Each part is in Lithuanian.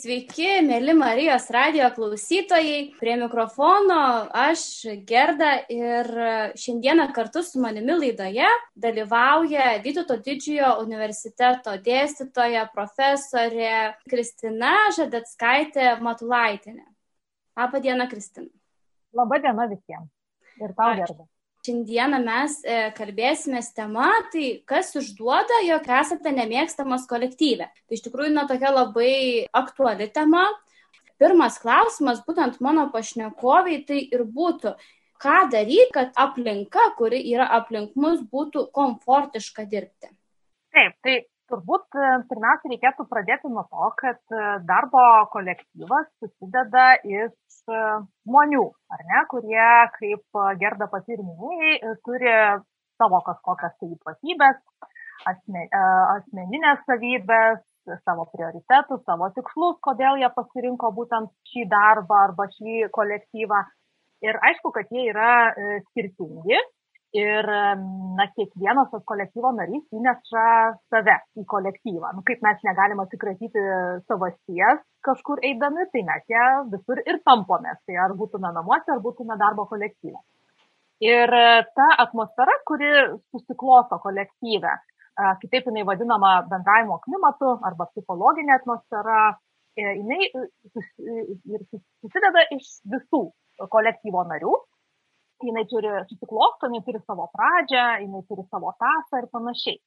Sveiki, mėly Marijos radio klausytojai. Prie mikrofono aš Gerda ir šiandieną kartu su manimi laidoje dalyvauja Vytauto didžiojo universiteto dėstytoja profesorė Kristina Žadetskaitė Matulaitinė. Labą dieną, Kristina. Labą dieną visiems. Ir tau, Gerda. Šiandieną mes e, kalbėsime tema, tai kas išduoda, jog esate nemėgstamas kolektyvė. Tai iš tikrųjų, na, tokia labai aktuali tema. Pirmas klausimas, būtent mano pašnekoviai, tai ir būtų, ką daryti, kad aplinka, kuri yra aplink mus, būtų komfortiška dirbti. Taip, tai Turbūt e, pirmiausia reikėtų pradėti nuo to, kad e, darbo kolektyvas susideda iš e, žmonių, ar ne, kurie, kaip gerda pati ir minėjai, turi savo kažkokias tai ypatybės, asme, asmeninės savybės, savo prioritetus, savo tikslus, kodėl jie pasirinko būtent šį darbą arba šį kolektyvą. Ir aišku, kad jie yra skirtingi ir na, kiekvienas tas kolektyvo narys įneša save į kolektyvą. Nu, kaip mes negalim atsikratyti savasties kažkur eidami, tai mes ją visur ir tampomės. Tai ar būtume namuose, ar būtume darbo kolektyve. Ir ta atmosfera, kuri susiklosto kolektyve, kitaip jinai vadinama bendravimo klimatu arba psichologinė atmosfera, e, jinai susideda iš visų kolektyvo narių jinai turi susiklosto, jinai turi savo pradžią, jinai turi savo tasą ir panašiai.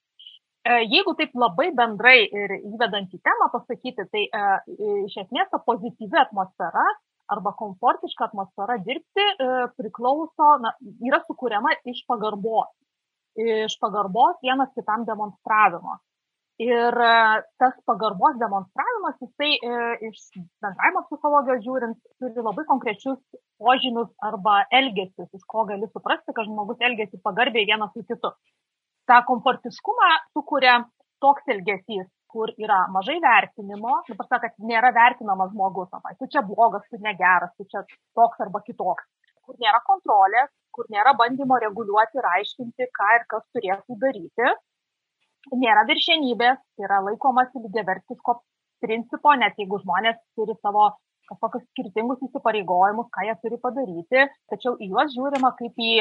E, jeigu taip labai bendrai ir įvedant į temą pasakyti, tai e, iš esmės ta pozityvi atmosfera arba komfortiška atmosfera dirbti e, priklauso, na, yra sukūriama iš pagarbos. Iš pagarbos vienas kitam demonstravimo. Ir tas pagarbos demonstravimas, jisai iš bendravimo psichologijos žiūrint, turi labai konkrečius požymius arba elgesius, iš ko gali suprasti, kad žmogus elgesi pagarbiai vienas su kitu. Ta komfortiškumą sukuria toks elgesys, kur yra mažai vertinimo, dabar sakant, nėra vertinamas žmogus, o tu čia blogas, tu negeras, tu čia toks arba kitoks, kur nėra kontrolės, kur nėra bandymo reguliuoti ir aiškinti, ką ir kas turėtų daryti, nėra viršenybės, tai yra laikomasi lygiavertiško principo, net jeigu žmonės turi savo kažkokius skirtingus įsipareigojimus, ką jie turi padaryti, tačiau į juos žiūrima kaip į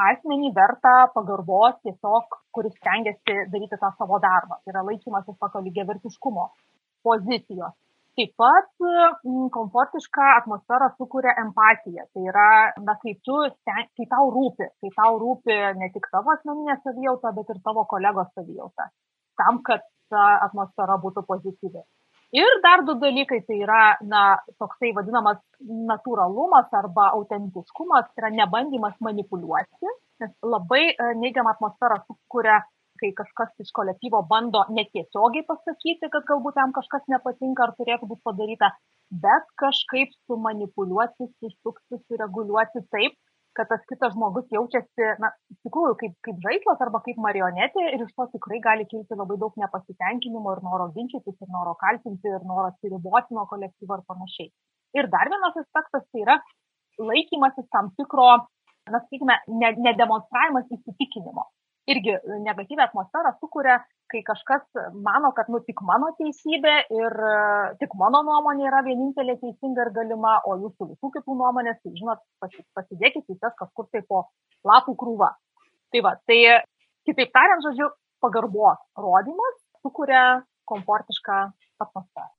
asmenį vertą pagarbos tiesiog, kuris stengiasi daryti tą savo darbą. Tai yra laikymasis tokio lygiavertiškumo pozicijos. Taip pat m, komfortišką atmosferą sukuria empatija. Tai yra, na, kai, tu, kai tau rūpi, kai tau rūpi ne tik tavo asmeninė savijauta, bet ir tavo kolegos savijauta. Tam, kad ta atmosfera būtų pozityvi. Ir dar du dalykai, tai yra, na, toksai vadinamas natūralumas arba autentiškumas, tai yra nebandymas manipuliuoti, nes labai e, neigiamą atmosferą sukuria, kai kažkas iš kolektyvo bando netiesiogiai pasakyti, kad galbūt jam kažkas nepatinka ar turėtų būti padaryta, bet kažkaip sumanipuliuoti, susukti, sureguliuoti taip, kad tas kitas žmogus jaučiasi, na, iš tikrųjų, kaip, kaip žaislas arba kaip marionetė ir iš to tikrai gali kilti labai daug nepasitenkinimo ir noro ginčytis, ir noro kaltinti, ir noro atsiriboti nuo kolektyvo ir panašiai. Ir dar vienas aspektas tai yra laikymasis tam tikro, na, sakykime, nedemonstravimas ne įsitikinimo irgi negatyvią atmosferą sukuria, kai kažkas mano, kad nu tik mano teisybė ir tik mano nuomonė yra vienintelė teisinga ir galima, o jūsų visų kitų nuomonės, tai žinot, pasidėkit tas kažkur tai po lapų krūvą. Tai va, tai kitaip tariant, žodžiu, pagarbos rodimas sukuria komfortišką atmosferą.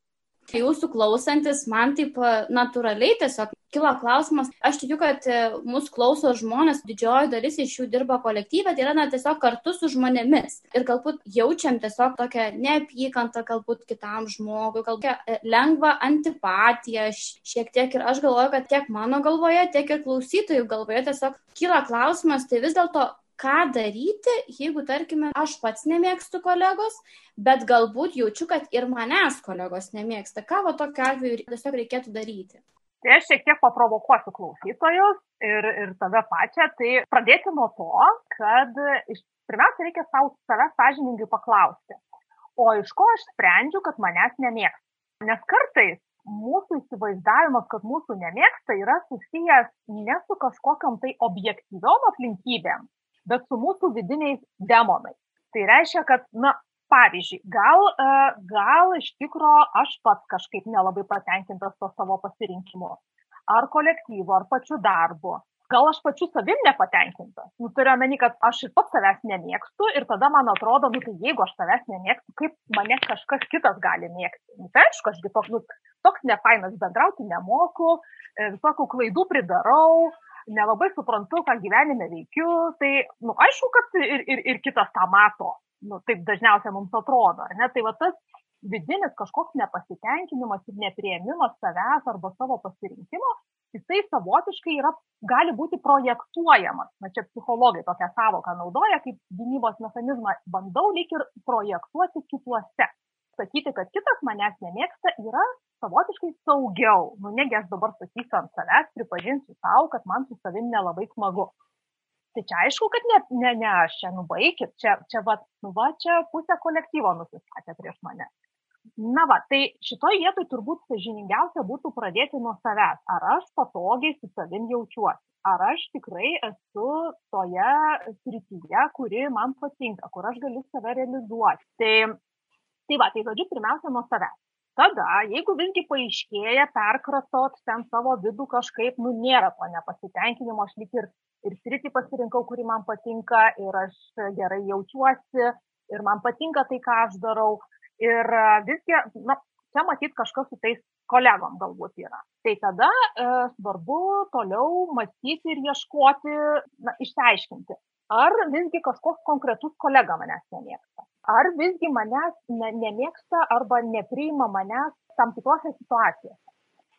Jūsų klausantis, man taip natūraliai tiesiog kilo klausimas, aš tikiu, kad e, mūsų klauso žmonės, didžioji dalis iš jų dirba kolektyvė, tai yra na, tiesiog kartu su žmonėmis. Ir galbūt jaučiam tiesiog tokią neapykantą galbūt kitam žmogui, galbūt e, lengvą antipatiją šiek tiek. Ir aš galvoju, kad tiek mano galvoje, tiek ir klausytojų galvoje tiesiog kyla klausimas, tai vis dėlto ką daryti, jeigu, tarkime, aš pats nemėgstu kolegos, bet galbūt jaučiu, kad ir manęs kolegos nemėgsta. Ką va tokiu atveju tiesiog reikėtų daryti? Tai aš šiek tiek paprovokuosiu klausytojus ir, ir tave pačią. Tai pradėti nuo to, kad iš, pirmiausia reikia savo save sąžiningai paklausti, o iš ko aš sprendžiu, kad manęs nemėgsta. Nes kartais mūsų įsivaizdavimas, kad mūsų nemėgsta, yra susijęs ne su kažkokiam tai objektyviom aplinkybėm, bet su mūsų vidiniais demonais. Tai reiškia, kad, na, pavyzdžiui, gal, e, gal iš tikro aš pats kažkaip nelabai patenkintas to savo pasirinkimu. Ar kolektyvo, ar pačiu darbu. Gal aš pačiu savim nepatenkintas. Nu, turiu omeny, kad aš ir pats savęs nemėgstu ir tada man atrodo, nu, tai jeigu aš savęs nemėgstu, kaip mane kažkas kitas gali mėgti. Nu, tai aišku, ašgi toks, nu, toks nefainas bendrauti nemoku, e, visokių klaidų pridarau, nelabai suprantu, ką gyvenime veikiu, tai, nu, aišku, kad ir, ir, ir kitas tą mato nu, taip dažniausiai mums atrodo, ne? Tai va tas vidinis kažkoks nepasitenkinimas ir neprieimimas savęs arba savo pasirinkimo, jisai savotiškai yra, gali būti projektuojamas. Na čia psichologai tokią savoką naudoja kaip gynybos mechanizmą, bandau lyg ir projektuoti kituose. Sakyti, kad kitas manęs nemėgsta, yra savotiškai saugiau. Nu, negi aš dabar sakysiu ant savęs, pripažinsiu savo, kad man su savim nelabai smagu. Tai čia aišku, kad ne, ne, ne aš čia nubaikit, čia, čia va, nu va, čia pusė kolektyvo nusistatė prieš mane. Na va, tai šitoje vietoje turbūt sažiningiausia būtų pradėti nuo savęs. Ar aš patogiai su savim jaučiuosi? Ar aš tikrai esu toje srityje, kuri man patinka, kur aš galiu save realizuoti? Tai, tai va, tai žodžiu, pirmiausia nuo savęs. Tada, jeigu visgi paaiškėja, perkratot ten savo vidų kažkaip, nu nėra to nepasitenkinimo, aš lik ir ir sritį pasirinkau, kuri man patinka ir aš gerai jaučiuosi ir man patinka tai, ką aš darau. Ir visgi, na, čia matyt kažkas su tais kolegom galbūt yra. Tai tada e, svarbu toliau mąstyti ir ieškoti, na, išsiaiškinti, ar visgi kažkoks konkretus kolega manęs nemėgsta. Ar visgi manęs ne, nemėgsta arba nepriima manęs tam tikrose situacijose?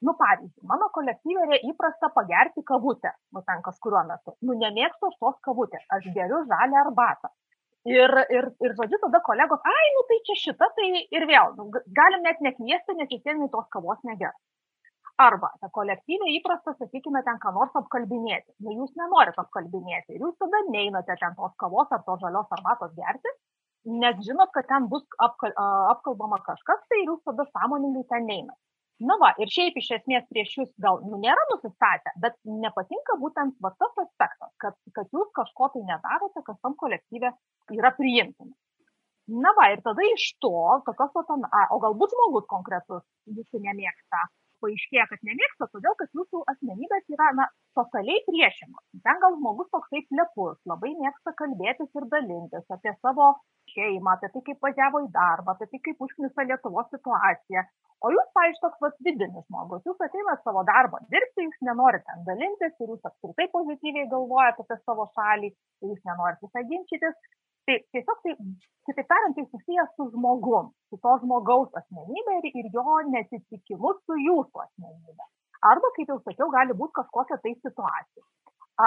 Nu pavyzdžiui mano kolektyve yra įprasta pagerti kavutę nu ten kažkuriuo metu. Nu nemėgstu aš tos kavutės. Aš geriu žalią arbatą. Ir ir ir žodžiu tada kolegos ai nu tai čia šita tai ir vėl nu, galim net nekviesti nes vis vien tos kavos negers arba ta kolektyve įprasta sakykime ten ką nors apkalbinėti. Nu jūs nenorit apkalbinėti. Ir jūs tada neinate ten tos kavos ar tos žalios arbatos gerti nes žinot kad ten bus apkal, apkalbama kažkas tai jūs tada sąmoningai ten neinat na va ir šiaip iš esmės prieš jus gal nu, nėra nusistatę, bet nepatinka būtent va tas aspektas, kad, kad jūs kažko tai nedarote, kas tam kolektyve yra priimtina. Na va, ir tada iš to, tokios, o galbūt žmogus konkretus jūsų nemėgsta, paaiškėja, kad nemėgsta, todėl kad jūsų asmenybės yra, na, totaliai priešingos. Ten gal žmogus toksai plepus, labai mėgsta kalbėtis ir dalintis apie savo šeimą, apie tai, kaip važiavo į darbą, apie tai, kaip užknisa Lietuvos situacija. O jūs, pavyzdžiui, toks vas vidinis žmogus, jūs ateinat savo darbą dirbti, jūs nenorite ten dalintis ir jūs apskritai pozityviai galvojate apie savo šalį, jūs nenorite visai ginčytis. Tai tiesiog, tai, kitaip tariant, tai susijęs su žmogum, su to žmogaus asmenybė ir, ir jo netitikimu su jūsų asmenybė. Arba, kaip jau sakiau, gali būti kažkokia tai situacija.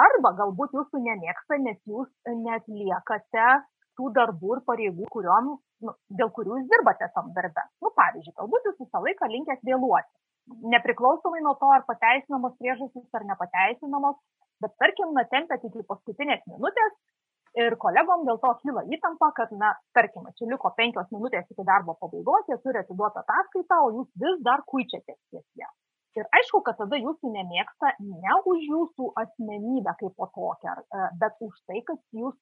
Arba galbūt jūsų nemėgsta, nes jūs netliekate tų darbų ir pareigų, kuriuom, nu, dėl kurių jūs dirbate tam darbe. Nu, pavyzdžiui, galbūt jūs visą laiką linkęs vėluoti. Nepriklausomai nuo to, ar pateisinamos priežastys ar nepateisinamos, bet tarkim, natempėt iki paskutinės minutės ir kolegom dėl to kyla įtampa, kad, na, tarkim, čia liko penkios minutės iki darbo pabaigos, jie turi atiduoti ataskaitą, o jūs vis dar kuičiatės ties ją. Ir aišku, kad tada jūsų nemėgsta ne už jūsų asmenybę kaip po tokią, e, bet už tai, kad jūs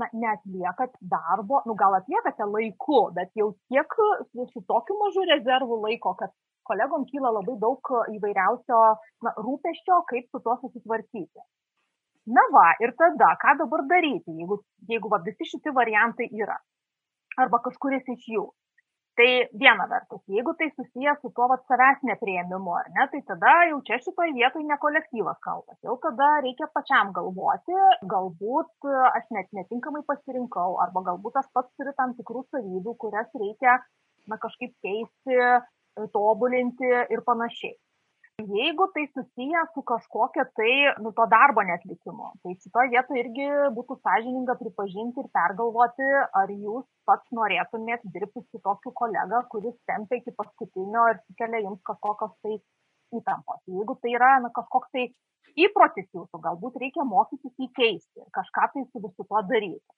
na, neatliekat darbo, nu gal atliekate laiku, bet jau tiek su tokiu mažu rezervu laiko, kad kolegom kyla labai daug įvairiausio na, rūpeščio, kaip su tuo susitvarkyti. Na va, ir tada, ką dabar daryti, jeigu, jeigu va, visi šitie variantai yra? Arba kažkuris iš jų. Tai viena vertus, jeigu tai susijęs su tuo vat, savęs neprieimimu, ar ne, tai tada jau čia šitoje vietoje ne kolektyvas kaltas. Jau tada reikia pačiam galvoti, galbūt aš net netinkamai pasirinkau, arba galbūt aš pats turiu tam tikrų savybių, kurias reikia na, kažkaip keisti, tobulinti ir panašiai jeigu tai susiję su kažkokia tai nu to darbo neatlikimu tai šitoj vietoj irgi būtų sąžininga pripažinti ir pergalvoti ar jūs pats norėtumėt dirbti su tokiu kolega kuris tempia iki paskutinio ir sukelia jums kažkokios tai įtampos. Jeigu tai yra na kažkoks tai įprotis jūsų galbūt reikia mokytis jį keisti kažką tai su visu tuo daryti.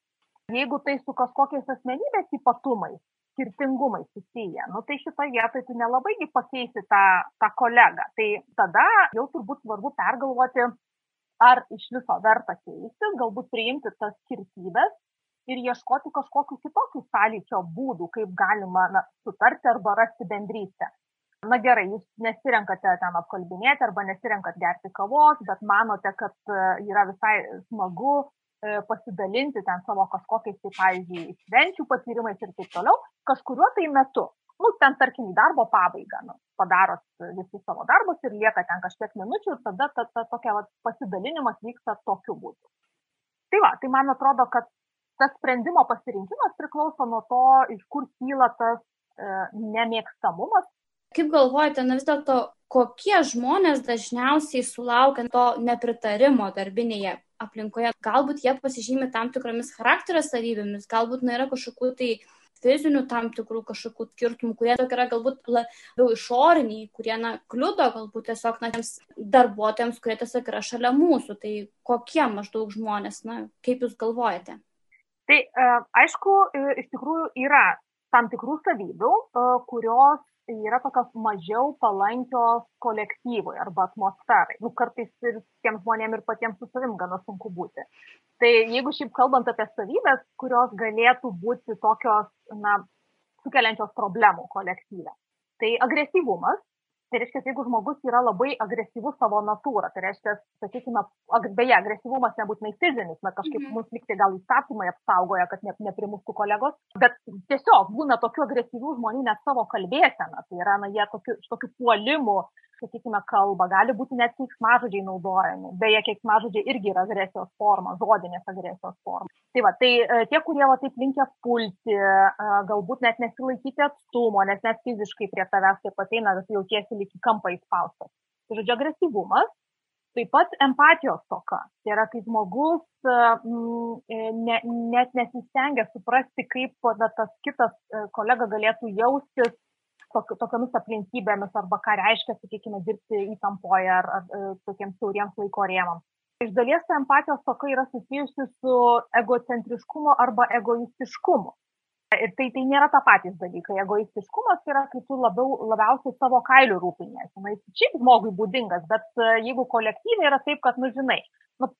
Jeigu tai su kažkokiais asmenybės ypatumais skirtingumai susiję. Nu, tai šitoje vietoje tu nelabai pakeisi tą, tą kolegą. Tai tada jau turbūt svarbu pergalvoti, ar iš viso verta keistis, galbūt priimti tas skirtybės ir ieškoti kažkokių kitokių sąlyčio būdų, kaip galima na, sutarti arba rasti bendrystę. Na gerai, jūs nesirenkate ten apkalbinėti arba nesirenkat gerti kavos, bet manote, kad e, yra visai smagu pasidalinti ten savo kažkokiais, tai pavyzdžiui, švenčių patyrimais ir taip toliau, kažkuriuo tai metu. Nu, ten, tarkim, darbo pabaigą, nu, padarot visus savo darbus ir lieka ten kažkiek minučių ir tada ta, ta, tokia va, pasidalinimas vyksta tokiu būdu. Tai va, tai man atrodo, kad tas sprendimo pasirinkimas priklauso nuo to, iš kur kyla tas e, nemėgstamumas. Kaip galvojate, na vis dėlto, kokie žmonės dažniausiai sulaukia to nepritarimo darbinėje aplinkoje? Galbūt jie pasižymi tam tikromis charakterio savybėmis, galbūt na, yra kažkokių tai fizinių tam tikrų kažkokių skirtumų, kurie tokie yra galbūt labiau išoriniai, kurie na, kliudo galbūt tiesiog na, tiems darbuotojams, kurie tiesiog yra šalia mūsų. Tai kokie maždaug žmonės, na, kaip jūs galvojate? Tai e, aišku, e, iš tikrųjų yra tam tikrų savybių, e, kurios yra tokios mažiau palankios kolektyvui arba atmosferai. Nu, kartais ir tiems žmonėms ir patiems su savim gana sunku būti. Tai jeigu šiaip kalbant apie savybės, kurios galėtų būti tokios, na, sukeliančios problemų kolektyve. Tai agresyvumas, Tai reiškia, jeigu žmogus yra labai agresyvus savo natūrą, tai reiškia, sakykime, beje, agresyvumas nebūtinai fizinis, bet kažkaip -hmm. mus liktai gal įstatymai apsaugoja, kad ne, neprimustų kolegos, bet tiesiog būna tokių agresyvių žmonių net savo kalbėseną, tai yra, na, jie tokiu, tokiu puolimu sakykime, kalbą, gali būti net keiksmažodžiai naudojami. Beje, keiksmažodžiai irgi yra agresijos forma, žodinės agresijos forma. Tai va, tai e, tie, kurie va taip linkia pulti, e, galbūt net nesilaikyti atstumo, nes net fiziškai prie tavęs taip ateina, bet jautiesi lyg į kampą įspaustas. Tai žodžiu, agresyvumas. Taip pat empatijos toka. Tai yra, kai žmogus mm, ne, net nesistengia suprasti, kaip na, tas kitas kolega galėtų jaustis tokiomis aplinkybėmis arba ką reiškia, sakykime, dirbti įtampoje ar, ar, e, tokiems siauriems laiko rėmams. Iš dalies ta empatijos toka yra susijusi su egocentriškumu arba egoistiškumu. Ir tai, tai nėra ta patys dalykai. Egoistiškumas yra, kai tu labiau, labiausiai savo kailių rūpinėsi. Na, jis šiaip žmogui būdingas, bet e, jeigu kolektyviai yra taip, kad, nu, žinai, nu,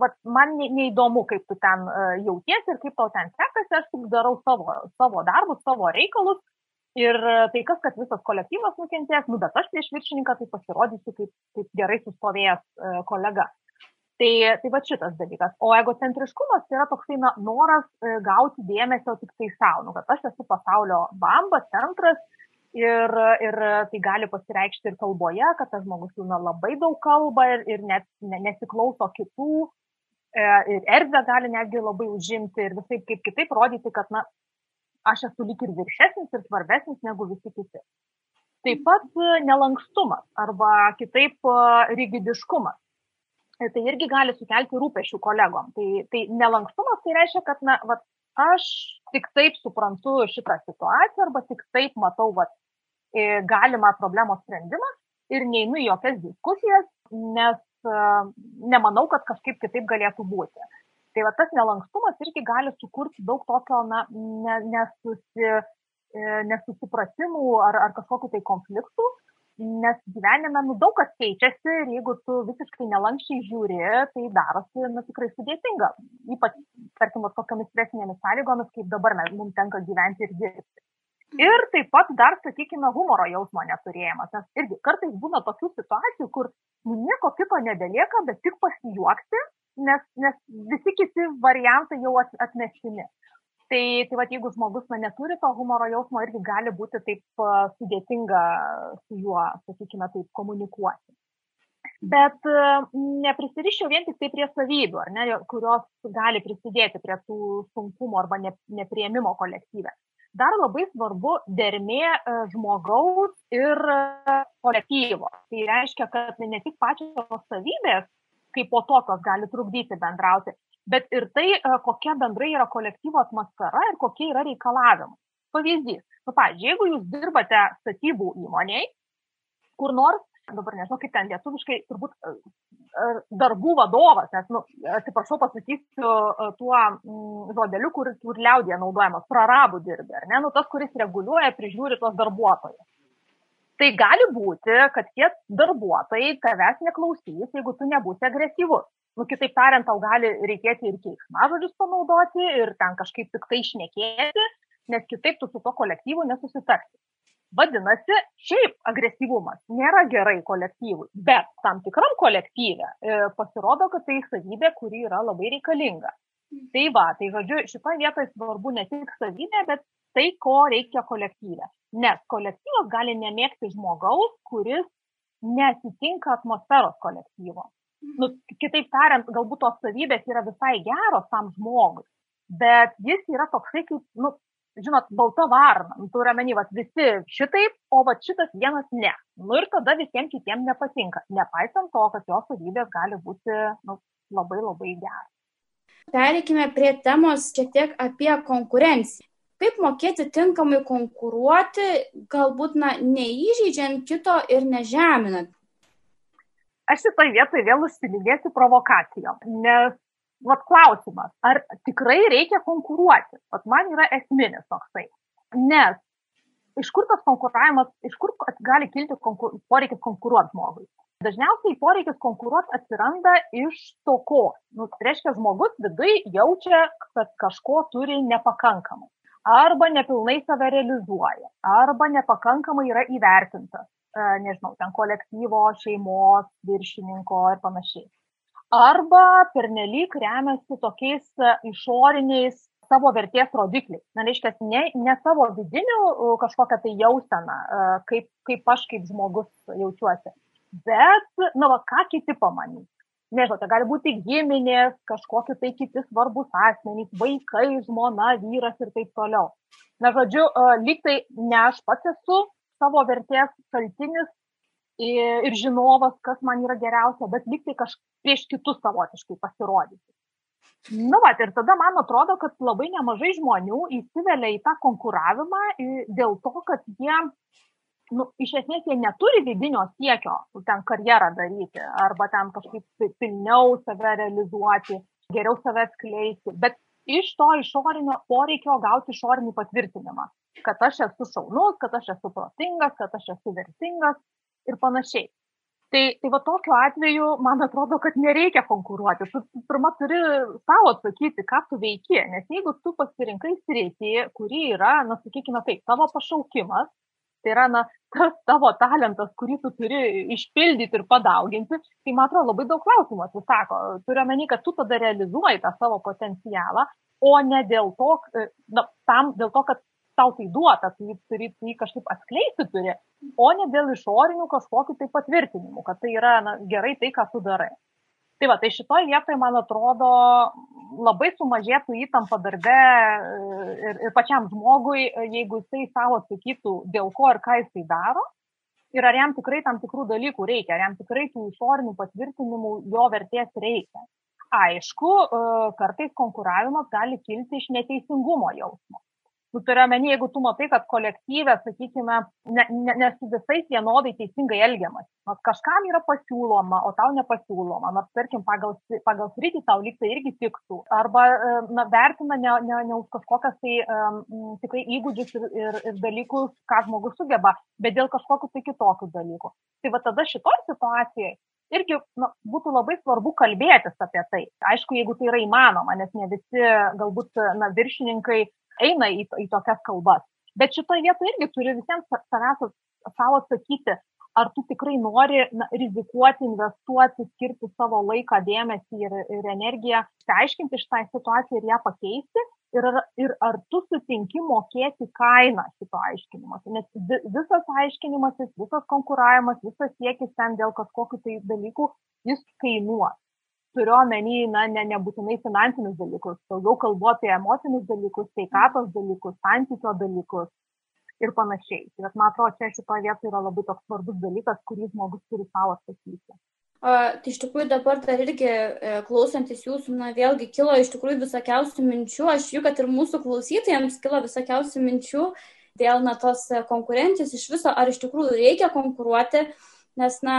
vat, man ne, neįdomu, kaip tu ten uh, jautiesi ir kaip tau ten sekasi, aš tik darau savo, savo darbus, savo reikalus Ir e, tai kas, kad visas kolektyvas nukentės, nu, bet aš prieš viršininką tai pasirodysiu kaip, kaip gerai sustovėjęs e, kolega. Tai, tai va šitas dalykas. O egocentriškumas tai yra toksai na, noras e, gauti dėmesio tik tai savo, nu, kad aš esu pasaulio bamba, centras ir, ir tai gali pasireikšti ir kalboje, kad tas žmogus jau na, labai daug kalba ir, ir net ne, nesiklauso kitų e, ir erdvę gali netgi labai užimti ir visai kaip kitaip rodyti, kad na, aš esu lyg ir viršesnis ir svarbesnis negu visi kiti. Taip pat e, nelankstumas arba kitaip e, rigidiškumas. E, tai irgi gali sukelti rūpešių kolegom. Tai, tai nelankstumas tai reiškia, kad na, vat, aš tik taip suprantu šitą situaciją arba tik taip matau vat, galimą problemos sprendimą ir neinu į jokias diskusijas, nes nemanau, kad kažkaip kitaip galėtų būti. Tai va tas nelankstumas irgi gali sukurti daug tokio na, ne, nesusi, e, nesusipratimų ar, ar kažkokiu tai konfliktų, nes gyvenime nu, daug kas keičiasi ir jeigu tu visiškai nelankščiai žiūri, tai darosi nu, tikrai sudėtinga. Ypač, tarkim, tokiamis stresinėmis sąlygomis, kaip dabar mes, mums tenka gyventi ir dirbti. Ir taip pat dar, sakykime, humoro jausmo neturėjimas. Nes irgi kartais būna tokių situacijų, kur nu, nieko kito nebelieka, bet tik pasijuokti nes, nes visi kiti variantai jau atmestini. Tai, tai va, jeigu žmogus na, neturi to humoro jausmo, irgi gali būti taip uh, sudėtinga su juo, sakykime, taip komunikuoti. Bet uh, neprisiriščiau vien tik tai prie savybių, ne, kurios gali prisidėti prie tų sunkumų arba ne, neprieimimo kolektyve. Dar labai svarbu dermė uh, žmogaus ir kolektyvo. Tai reiškia, kad ne tik pačios savybės kaip po tokios gali trukdyti bendrauti, bet ir tai, e, kokia bendrai yra kolektyvo atmosfera ir kokie yra reikalavimai. Pavyzdys, nu, pavyzdžiui, jeigu jūs dirbate statybų įmoniai, kur nors, dabar nežinau, kaip ten lietuviškai, turbūt e, e, darbų vadovas, nes, nu, atsiprašau, pasakysiu tuo mm, žodeliu, kur, kur liaudėje naudojamas, prarabų dirbė, ne, nu, tas, kuris reguliuoja, prižiūri tos darbuotojus. Tai gali būti, kad tie darbuotojai tavęs neklausys, jeigu tu nebūsi agresyvus. Nu, kitaip tariant, tau gali reikėti ir keiksmažodžius panaudoti, ir ten kažkaip tik tai išnekėti, nes kitaip tu su to kolektyvu nesusitarsi. Vadinasi, šiaip agresyvumas nėra gerai kolektyvui, bet tam tikram kolektyve e, pasirodo, kad tai savybė, kuri yra labai reikalinga. Tai va, tai žodžiu, šitoje vietoje svarbu ne tik savybė, bet tai, ko reikia kolektyve. Nes kolektyvas gali nemėgti žmogaus, kuris nesitinka atmosferos kolektyvo. Nu, kitaip tariant, galbūt tos savybės yra visai geros tam žmogui, bet jis yra toksai kaip, nu, žinot, balta varna. Nu, turiu omeny, va, visi šitaip, o va šitas vienas ne. Nu ir tada visiems kitiems nepatinka, nepaisant to, kad jo savybės gali būti nu, labai labai geras. Pereikime prie temos šiek tiek apie konkurenciją. Kaip mokėti tinkamai konkuruoti, galbūt na, neįžeidžiant kito ir nežeminant. Aš šitoje vietoje vėl užsiminėsiu provokacijom, nes vat klausimas, ar tikrai reikia konkuruoti? Vat man yra esminis toksai. Nes iš kur tas konkuravimas, iš kur gali kilti konkur, poreikis konkuruoti žmogui? Dažniausiai poreikis konkuruoti atsiranda iš toko. Nu, tai reiškia, žmogus vidui jaučia, kad kažko turi nepakankamai. Arba nepilnai save realizuoja, arba nepakankamai yra įvertintas, e, nežinau, ten kolektyvo, šeimos, viršininko ir panašiai arba pernelyg remiasi tokiais e, išoriniais savo vertės rodikliais. Na, reiškia, ne, ne savo vidinių e, kažkokią tai jauseną, kaip, kaip aš kaip žmogus jaučiuosi, bet, na, va, ką kiti pamanys. Nežinau, tai gali būti giminės, kažkokie tai kiti svarbus asmenys, vaikai, žmona, vyras ir taip toliau. Na, žodžiu, lyg tai ne aš pats esu savo vertės šaltinis, ir žinovas, kas man yra geriausia, bet lyg tai kažkaip prieš kitus savotiškai pasirodyti. Nu, va, ir tada man atrodo, kad labai nemažai žmonių įsivelia į tą konkuravimą dėl to, kad jie, nu, iš esmės, jie neturi vidinio siekio ten karjerą daryti arba ten kažkaip pilniau save realizuoti, geriau save skleisti, bet iš to išorinio poreikio gauti išorinį patvirtinimą, kad aš esu šaunus, kad aš esu protingas, kad aš esu vertingas ir panašiai. Tai, tai va tokiu atveju, man atrodo, kad nereikia konkuruoti. Tu pirmą turi savo atsakyti, ką tu veiki, nes jeigu tu pasirinkai sritį, kuri yra, na, sakykime taip, tavo pašaukimas, tai yra, na, tas tavo talentas, kurį tu turi išpildyti ir padauginti, tai man atrodo labai daug klausimų atsisako. Turiu omeny, kad tu tada realizuoji tą savo potencialą, o ne dėl to, na, tam, dėl to, kad tau tai duota, tu jį turi tai kažkaip atskleisti turi, o ne dėl išorinių kažkokių tai patvirtinimų, kad tai yra na, gerai tai, ką tu darai. Tai va, tai šitoje vietoje, man atrodo, labai sumažėtų įtampa darbe e, ir, ir pačiam žmogui, jeigu jisai savo atsakytų, dėl ko ir ką jisai daro. Ir ar jam tikrai tam tikrų dalykų reikia, ar jam tikrai tų išorinių patvirtinimų jo vertės reikia. Aišku, e, kartais konkuravimas gali kilti iš neteisingumo jausmo tu turi omeny, jeigu tu matai, kad kolektyvė, sakykime, ne, ne, ne su visais vienodai teisingai elgiamas. Nors kažkam yra pasiūloma, o tau nepasiūloma. Nors, tarkim, pagal, pagal sritį tau liktai irgi tiktų. Arba e, na, vertina ne, ne, ne už kažkokias tai um, tikrai įgūdžius ir, ir, ir dalykus, ką žmogus sugeba, bet dėl kažkokių tai kitokių dalykų. Tai va tada šitoje situacijoje irgi na, būtų labai svarbu kalbėtis apie tai. Aišku, jeigu tai yra įmanoma, nes ne visi galbūt na, viršininkai eina į, į tokias kalbas. Bet šitoje vietoje irgi turi visiems savęs savo atsakyti, ar tu tikrai nori na, rizikuoti, investuoti, skirti savo laiką, dėmesį ir, ir energiją, aiškinti šitą situaciją ir ją pakeisti. Ir ar, ir ar tu sutinki mokėti kainą šito aiškinimuose. Nes visas aiškinimasis, visas konkuravimas, visas siekis ten dėl kažkokių tai dalykų, jis kainuos turiu omeny, na, ne, nebūtinai finansinius dalykus, daugiau kalbu apie emocinius dalykus, sveikatos dalykus, santykio dalykus ir panašiai. Tai man atrodo, čia šitoje vietoje yra labai toks svarbus dalykas, kurį žmogus turi savo atsakyti. O, tai iš tikrųjų dabar dar irgi e, klausantis jūsų, na vėlgi kilo iš tikrųjų visokiausių minčių, aš jų, kad ir mūsų klausytojams kilo visokiausių minčių dėl na tos konkurencijos iš viso, ar iš tikrųjų reikia konkuruoti, nes, na,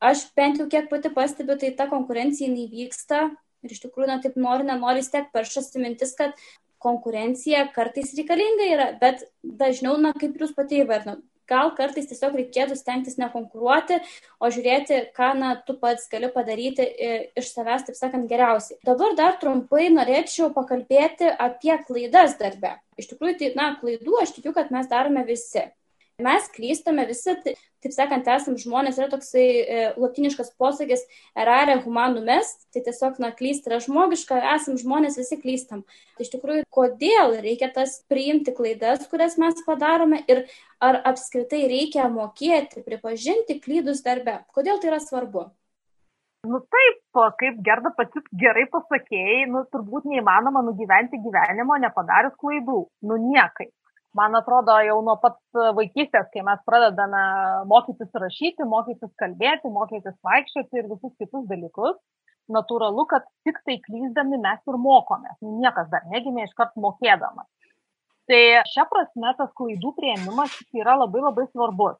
aš bent jau kiek pati pastebiu, tai ta konkurencija įvyksta ir iš tikrųjų, na taip nori, nenori, vis tiek peršasi mintis, kad konkurencija kartais reikalinga yra, bet dažniau, na kaip jūs pati įvardinot, gal kartais tiesiog reikėtų stengtis nekonkuruoti, o žiūrėti, ką na, tu pats gali padaryti iš savęs, taip sakant, geriausiai. Dabar dar trumpai norėčiau pakalbėti apie klaidas darbe. Iš tikrųjų, tai, na, klaidų aš tikiu, kad mes darome visi mes klystame visi, tai, taip sakant, esam žmonės, yra toksai e, latiniškas posakis erare humanum est, tai tiesiog, na, klysti yra žmogiška, esam žmonės, visi klystam. Tai iš tikrųjų, kodėl reikia tas priimti klaidas, kurias mes padarome ir ar apskritai reikia mokėti, pripažinti klydus darbe, kodėl tai yra svarbu? Nu taip, kaip Gerda pati gerai pasakėjai, nu turbūt neįmanoma nugyventi gyvenimo nepadarius klaidų. Nu niekaip man atrodo, jau nuo pat vaikystės, kai mes pradedame mokytis rašyti, mokytis kalbėti, mokytis vaikščioti ir visus kitus dalykus, natūralu, kad tik tai klyzdami mes ir mokomės. Niekas dar negimė iškart mokėdamas. Tai šia prasme tas klaidų prieimimas yra labai labai svarbus.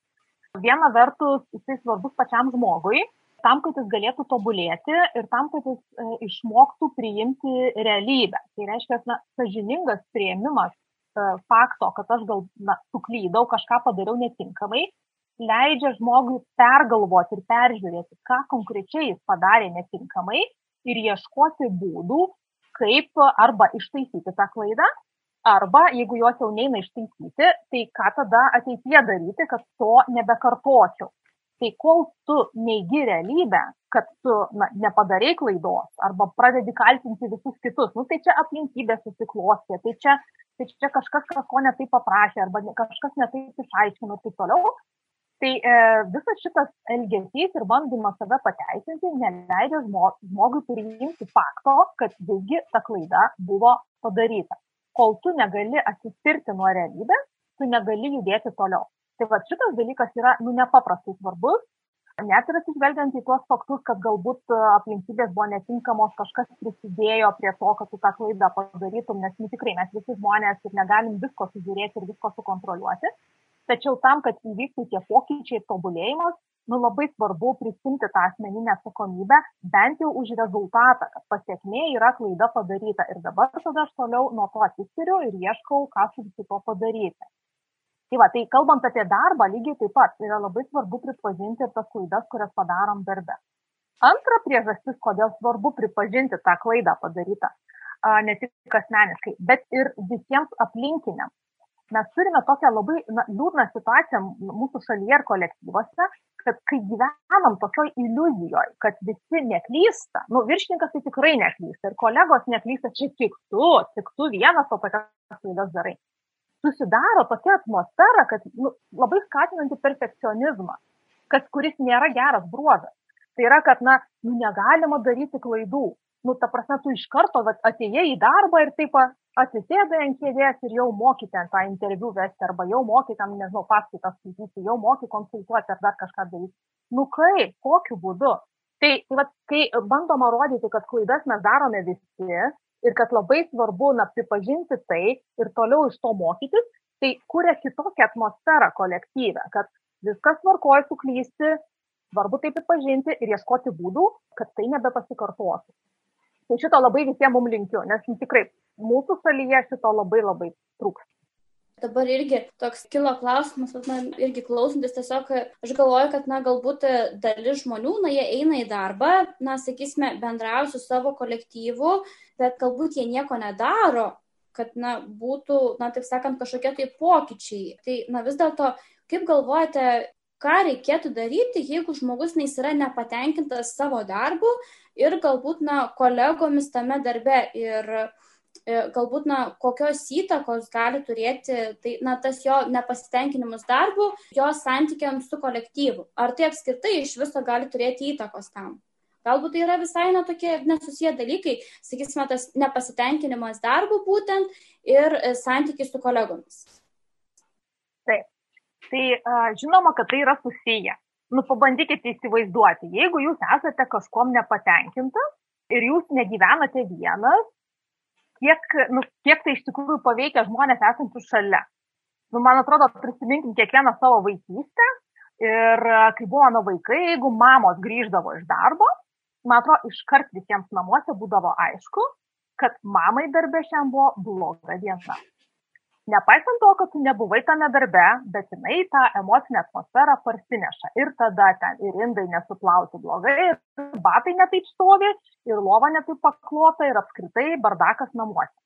Viena vertus, jisai svarbus pačiam žmogui, tam, kad jis galėtų tobulėti ir tam, kad jis e, išmoktų priimti realybę. Tai reiškia, na, sažiningas prieimimas fakto, kad aš gal na, suklydau, kažką padariau netinkamai, leidžia žmogui pergalvoti ir peržiūrėti, ką konkrečiai jis padarė netinkamai ir ieškoti būdų, kaip arba ištaisyti tą klaidą, arba jeigu jos jau neina ištaisyti, tai ką tada ateityje daryti, kad to nebekartočiau. Tai kol tu neigi realybę, kad tu na, nepadarei klaidos arba pradedi kaltinti visus kitus, nu, tai čia aplinkybės susiklostė, tai čia tai čia kažkas kažko netaip paprašė arba kažkas netaip išaiškino ir taip toliau. Tai e, visas šitas elgesys ir bandymas save pateisinti neleidžia žmogui priimti fakto, kad visgi ta klaida buvo padaryta. Kol tu negali atsispirti nuo realybės, tu negali judėti toliau. Tai va šitas dalykas yra nu, nepaprastai svarbus net ir atsižvelgiant į tuos faktus, kad galbūt e, aplinkybės buvo netinkamos, kažkas prisidėjo prie to, kad tu tą klaidą padarytum, nes nu, tikrai mes visi žmonės ir negalim visko sužiūrėti ir visko sukontroliuoti. Tačiau tam, kad įvyktų tie pokyčiai ir tobulėjimas, nu, labai svarbu prisimti tą asmeninę atsakomybę, bent jau už rezultatą, kad pasiekmė yra klaida padaryta. Ir dabar tada aš toliau nuo to atsispiriu ir ieškau, ką su visu to padaryti. Tai va, tai kalbant apie darbą, lygiai taip pat yra labai svarbu pripažinti tas klaidas, kurias padarom darbe. Antra priežastis, kodėl svarbu pripažinti tą klaidą padarytą, ne tik asmeniškai, bet ir visiems aplinkiniams. Mes turime tokią labai na, liūdną situaciją mūsų šalyje ir kolektyvuose, kad kai gyvenam tokioj iliuzijoje, kad visi neklysta, nu, viršininkas tai tikrai neklysta ir kolegos neklysta, čia tik tu, tik tu vienas to tokias klaidas darai susidaro tokia atmosfera, kad nu, labai skatinanti perfekcionizmą, kas, kuris nėra geras bruožas. Tai yra, kad, na, nu, negalima daryti klaidų. Nu, ta prasme, tu iš karto vat, atėjai į darbą ir taip atsisėdai ant kėdės ir jau moky ten tą interviu vesti, arba jau moky tam, nežinau, paskaitas skaityti, jau moky konsultuoti ar dar kažką daryti. Nu kaip, kokiu būdu? Tai, tai vat, kai bandoma rodyti, kad klaidas mes darome visi, ir kad labai svarbu na, pripažinti tai ir toliau iš to mokytis, tai kuria kitokią atmosferą kolektyvę, kad viskas tvarkoja suklysti, svarbu tai pripažinti ir ieškoti būdų, kad tai nebepasikartotų. Tai šito labai visiems mums linkiu, nes tikrai mūsų šalyje šito labai labai trūksta. Dabar irgi toks kilo klausimas, man irgi klausantis, tiesiog aš galvoju, kad, na, galbūt dalis žmonių, na, jie eina į darbą, na, sakysime, bendrauja su savo kolektyvu, bet galbūt jie nieko nedaro, kad, na, būtų, na, taip sakant, kažkokie tai pokyčiai. Tai, na, vis dėlto, kaip galvojate, ką reikėtų daryti, jeigu žmogus na, yra nepatenkintas savo darbu ir galbūt, na, kolegomis tame darbe ir E, galbūt, na, kokios įtakos gali turėti tai, na, tas jo nepasitenkinimus darbu, jo santykiams su kolektyvu. Ar tai apskritai iš viso gali turėti įtakos tam? Galbūt tai yra visai na, tokie nesusiję dalykai, sakysime, tas nepasitenkinimas darbu būtent ir e, santykiai su kolegomis. Taip. Tai žinoma, kad tai yra susiję. Nu, pabandykite įsivaizduoti, jeigu jūs esate kažkom nepatenkintas ir jūs negyvenate vienas, kiek, nu, kiek tai iš tikrųjų paveikia žmonės esančius šalia. Nu, man atrodo, prisiminkim kiekvieną savo vaikystę ir kai buvome vaikai, jeigu mamos grįždavo iš darbo, man atrodo, iškart visiems namuose būdavo aišku, kad mamai darbė šiandien buvo bloga diena. Nepaisant to, kad tu nebuvai tame darbe, bet jinai tą emocinę atmosferą parsineša. Ir tada ten ir indai nesuplauti blogai, ir batai netaip stovi, ir lova netaip paklota, ir apskritai bardakas namuose.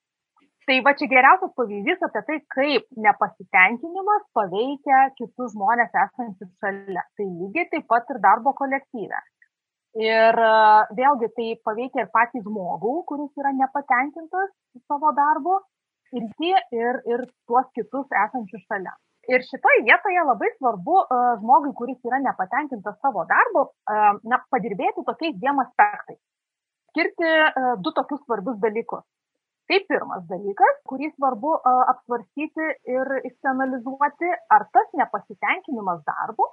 Tai va čia geriausias pavyzdys apie tai, kaip nepasitenkinimas paveikia kitus žmonės esančius šalia. Tai lygiai taip pat ir darbo kolektyve. Ir e, vėlgi tai paveikia ir patį žmogų, kuris yra nepatenkintas savo darbu, ir jį, ir, ir tuos kitus esančius šalia. Ir šitoje vietoje labai svarbu uh, žmogui, kuris yra nepatenkintas savo darbu, uh, na, padirbėti tokiais dviem aspektais. Skirti uh, du tokius svarbius dalykus. Tai pirmas dalykas, kurį svarbu uh, apsvarstyti ir išsianalizuoti, ar tas nepasitenkinimas darbu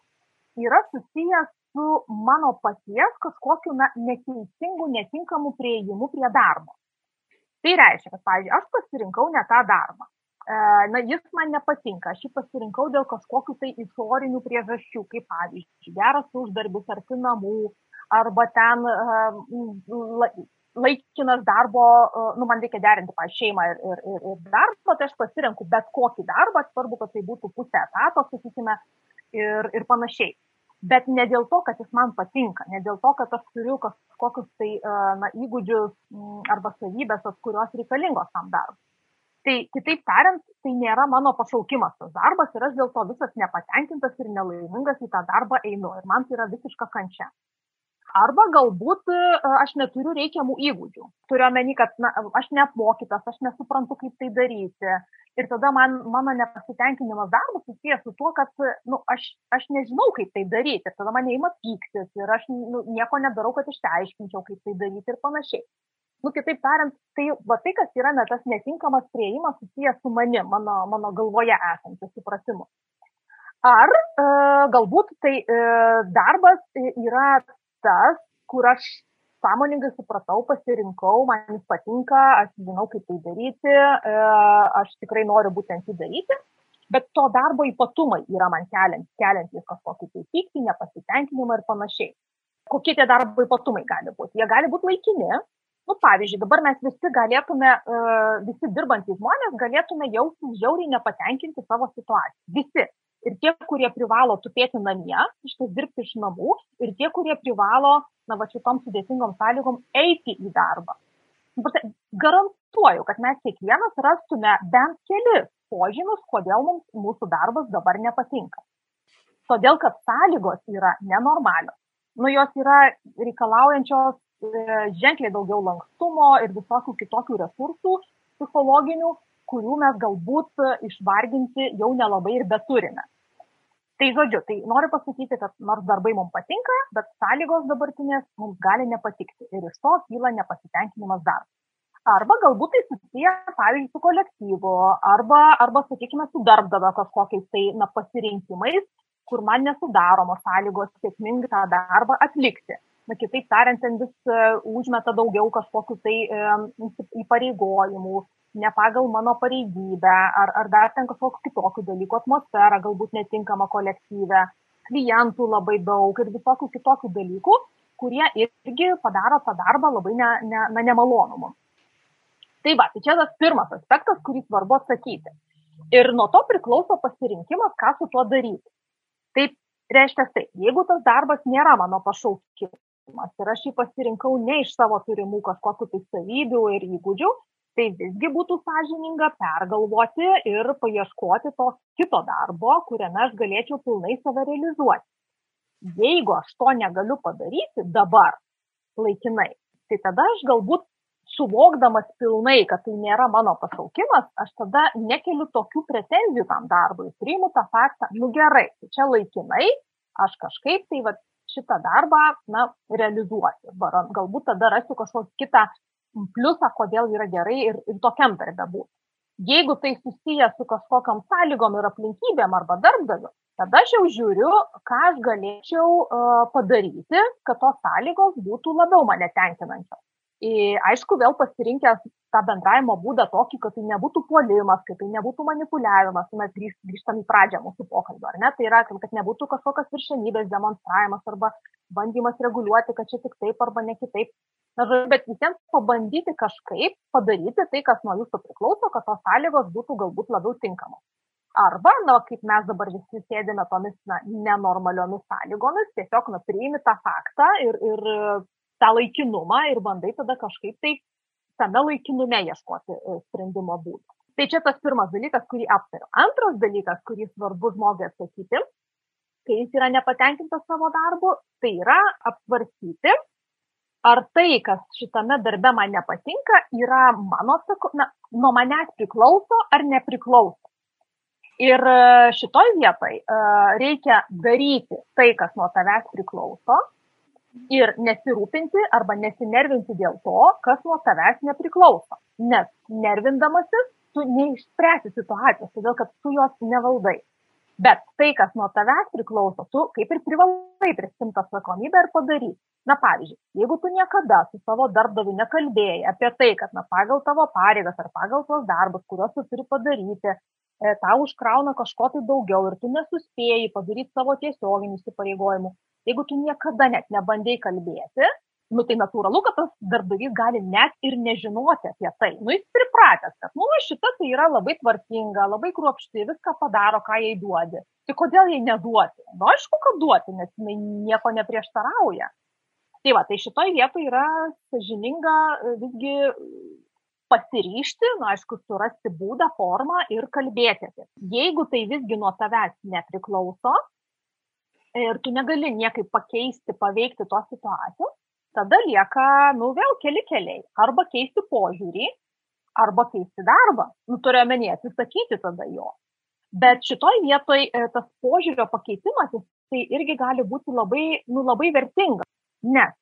yra susijęs su mano paties kažkokiu na, neteisingu, netinkamu prieigimu prie darbo. Tai reiškia, kad, pavyzdžiui, aš pasirinkau ne tą darbą. E, na, jis man nepatinka, aš jį pasirinkau dėl kažkokių tai išorinių priežasčių, kaip pavyzdžiui, geras uždarbis arti namų, arba ten uh, laikinas darbo, nu, man reikia derinti, pavyzdžiui, šeimą ir, ir, ir, ir darbą, tai aš pasirenku bet kokį darbą, svarbu, kad tai būtų pusė etato, sakykime, ir, ir panašiai. Bet ne dėl to, kad jis man patinka, ne dėl to, kad aš turiu kažkokius tai na, įgūdžius arba savybės, kurios reikalingos tam darbui. Tai kitaip tariant, tai nėra mano pašaukimas tas darbas ir aš dėl to visas nepatenkintas ir nelaimingas į tą darbą einu ir man tai yra visiška kančia. Arba galbūt e, aš neturiu reikiamų įgūdžių. Turiu omeny, kad na, aš neapmokytas, aš nesuprantu, kaip tai daryti. Ir tada man, mano nepasitenkinimas darbas susijęs su tuo, kad nu, aš, aš nežinau, kaip tai daryti. Ir tada mane įima pyktis ir aš nu, nieko nedarau, kad išsiaiškinčiau, kaip tai daryti ir panašiai. Nu, kitaip tariant, tai, va, tai, kas yra na, tas netinkamas prieimas susijęs su manim, mano, mano galvoje esančiu supratimu. Ar e, galbūt tai e, darbas yra tas, kur aš sąmoningai supratau, pasirinkau, man jis patinka, aš žinau, kaip tai daryti, e, aš tikrai noriu būtent jį daryti, bet to darbo ypatumai yra man keliant, keliantys kažkokį tai pyktį, nepasitenkinimą ir panašiai. Kokie tie darbo ypatumai gali būti? Jie gali būti laikini. Nu, pavyzdžiui, dabar mes visi galėtume, e, visi dirbantys žmonės galėtume jaustis žiauriai nepatenkinti savo situaciją. Visi ir tie, kurie privalo tupėti namie, iš ties dirbti iš namų, ir tie, kurie privalo, na, va šitom sudėtingom sąlygom eiti į darbą. Garantuoju, kad mes kiekvienas rastume bent kelis požymius, kodėl mums mūsų darbas dabar nepatinka. Todėl, kad sąlygos yra nenormalios. Nu, jos yra reikalaujančios e, ženkliai daugiau lankstumo ir visokių kitokių resursų psichologinių, kurių mes galbūt išvarginti jau nelabai ir beturime. Tai žodžiu, tai noriu pasakyti, kad nors darbai mums patinka, bet sąlygos dabartinės mums gali nepatikti ir iš to kyla nepasitenkinimas darbas. Arba galbūt tai susiję, pavyzdžiui, su kolektyvu, arba, arba sakykime, su darbdavio kažkokiais tai na, pasirinkimais, kur man nesudaromos sąlygos sėkmingai tą darbą atlikti. Na, kitaip tariant, ten vis uh, užmeta daugiau kažkokių tai um, įpareigojimų, ne pagal mano pareigybę, ar, ar dar ten kažkokiu kitokiu dalyku, atmosfera galbūt netinkama kolektyve, klientų labai daug ir visokių kitokių dalykų, kurie irgi padaro tą darbą labai ne, ne, na, nemalonu mums. Tai va, tai čia tas pirmas aspektas, kurį svarbu atsakyti. Ir nuo to priklauso pasirinkimas, ką su tuo daryti. Taip reiškia tai, jeigu tas darbas nėra mano pašaukimas ir aš jį pasirinkau ne iš savo turimų kažkokiu tai savybių ir įgūdžių, tai visgi būtų sąžininga pergalvoti ir paieškoti to kito darbo, kuriame aš galėčiau pilnai save realizuoti. Jeigu aš to negaliu padaryti dabar, laikinai, tai tada aš galbūt suvokdamas pilnai, kad tai nėra mano pašaukimas, aš tada nekeliu tokių pretenzijų tam darbui, priimu tą faktą, nu gerai, tai čia laikinai, aš kažkaip tai va, šitą darbą, na, realizuosiu. Galbūt tada rasiu kažkokį kitą pliusą, kodėl yra gerai ir, ir tokiam darbe būti. Jeigu tai susiję su kažkokiam sąlygom ir aplinkybėm arba darbdaviu, tada aš jau žiūriu, ką aš galėčiau uh, padaryti, kad tos sąlygos būtų labiau mane tenkinančios. Ir aišku, vėl pasirinkęs tą bendravimo būdą tokį, kad tai nebūtų puolimas, kad tai nebūtų manipuliavimas, mes grįžtam į pradžią mūsų pokalbio, ar ne? Tai yra, kad nebūtų kažkokios viršenybės demonstravimas arba bandymas reguliuoti, kad čia tik taip arba ne kitaip. Na, bet visiems pabandyti kažkaip padaryti tai, kas nuo jūsų priklauso, kad tos sąlygos būtų galbūt labiau tinkamos. Arba, na, kaip mes dabar visi sėdime tomis na, nenormaliomis sąlygomis, tiesiog na, priimi tą faktą ir, ir tą laikinumą ir bandai tada kažkaip tai tame laikinume ieškoti e, sprendimo būdų. Tai čia tas pirmas dalykas, kurį aptariu. Antras dalykas, kurį svarbu žmogui atsakyti, kai jis yra nepatenkintas savo darbu, tai yra apsvarstyti, ar tai, kas šitame darbe man nepatinka, yra mano na, nuo manęs priklauso ar nepriklauso. Ir e, šitoj vietai uh, reikia daryti tai, kas nuo tavęs priklauso ir nesirūpinti arba nesinervinti dėl to, kas nuo tavęs nepriklauso. Nes nervindamasis tu neišspręsi situacijos, todėl kad tu jos nevaldai. Bet tai, kas nuo tavęs priklauso, tu kaip ir privalai prisimti atsakomybę ir padaryti. Na pavyzdžiui, jeigu tu niekada su savo darbdaviu nekalbėjai apie tai, kad na, pagal tavo pareigas ar pagal tos darbus, kuriuos tu turi padaryti, e, tau užkrauna kažko tai daugiau ir tu nesuspėjai padaryti savo tiesioginių įsipareigojimų, jeigu tu niekada net nebandai kalbėti, nu tai natūralu, kad tas darbdavys gali net ir nežinoti apie tai. Nu jis pripratęs, kad, nu, šita tai yra labai tvarkinga, labai kruopšti, viską padaro, ką jai duodi. Tai kodėl jai neduoti? Nu, aišku, kad duoti, nes jinai nieko neprieštarauja. Tai va, tai šitoj vietoje yra sažininga e, visgi pasiryšti, na, nu, aišku, surasti būdą, formą ir kalbėti tai. Jeigu tai visgi nuo tavęs nepriklauso ir tu negali niekaip pakeisti, paveikti tos situacijos, tada lieka, nu, vėl keli keliai. Arba keisti požiūrį, arba keisti darbą. Nu, turiu omenyje, atsisakyti tada jo. Bet šitoj vietoj e, tas požiūrio pakeitimas, tai irgi gali būti labai, nu, labai vertinga. Nes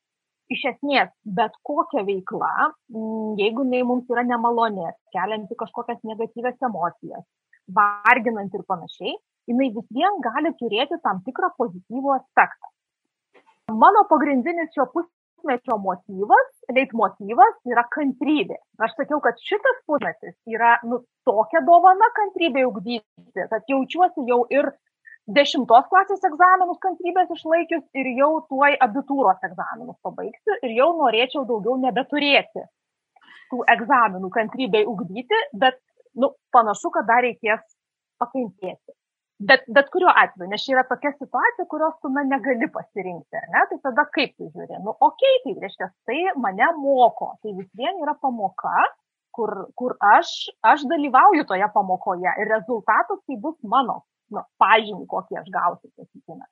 iš esmės bet kokia veikla, jeigu jinai mums yra nemalonė, kelianti kažkokias negatyves emocijas, varginant ir panašiai, jinai vis vien gali turėti tam tikrą pozityvų aspektą. Mano pagrindinis šio pus pusmečio motyvas, leitmotyvas yra kantrybė. Aš sakiau, kad šitas pusmetis yra nu, tokia dovana kantrybė ugdyti, kad jaučiuosi jau ir dešimtos klasės egzaminus kantrybės išlaikius ir jau tuoj abitūros egzaminus pabaigsiu ir jau norėčiau daugiau nebeturėti tų egzaminų kantrybei ugdyti, bet nu, panašu, kad dar reikės pakentėti. Bet, bet kuriuo atveju, nes čia yra tokia situacija, kurios tu na, negali pasirinkti, ne? tai tada kaip tu žiūri, nu, okei, tai reiškia, tai mane moko, tai vis vien yra pamoka, kur, kur aš, aš dalyvauju toje pamokoje ir rezultatas tai bus mano, nu, pažymį, kokį aš gausiu, sakykime.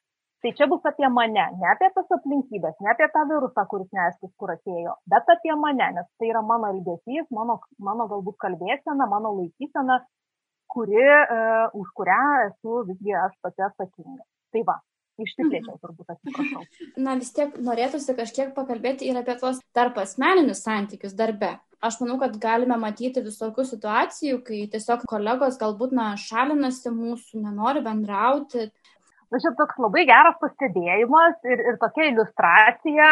Tai čia bus apie mane, ne apie tas aplinkybės, ne apie tą virusą, kuris neaiškus, kur atėjo, bet apie mane, nes tai yra mano elgesys, mano, mano galbūt kalbėsena, mano laikysena, kuri, uh, už kurią esu visgi aš pati atsakinga. Tai va, išsiplėčiau turbūt, atsiprašau. Na vis tiek norėtųsi kažkiek pakalbėti ir apie tuos tarp asmeninius santykius darbe. Aš manau, kad galime matyti visokių situacijų, kai tiesiog kolegos galbūt na, šalinasi mūsų, nenori bendrauti. Na, čia toks labai geras pastebėjimas ir, ir tokia iliustracija,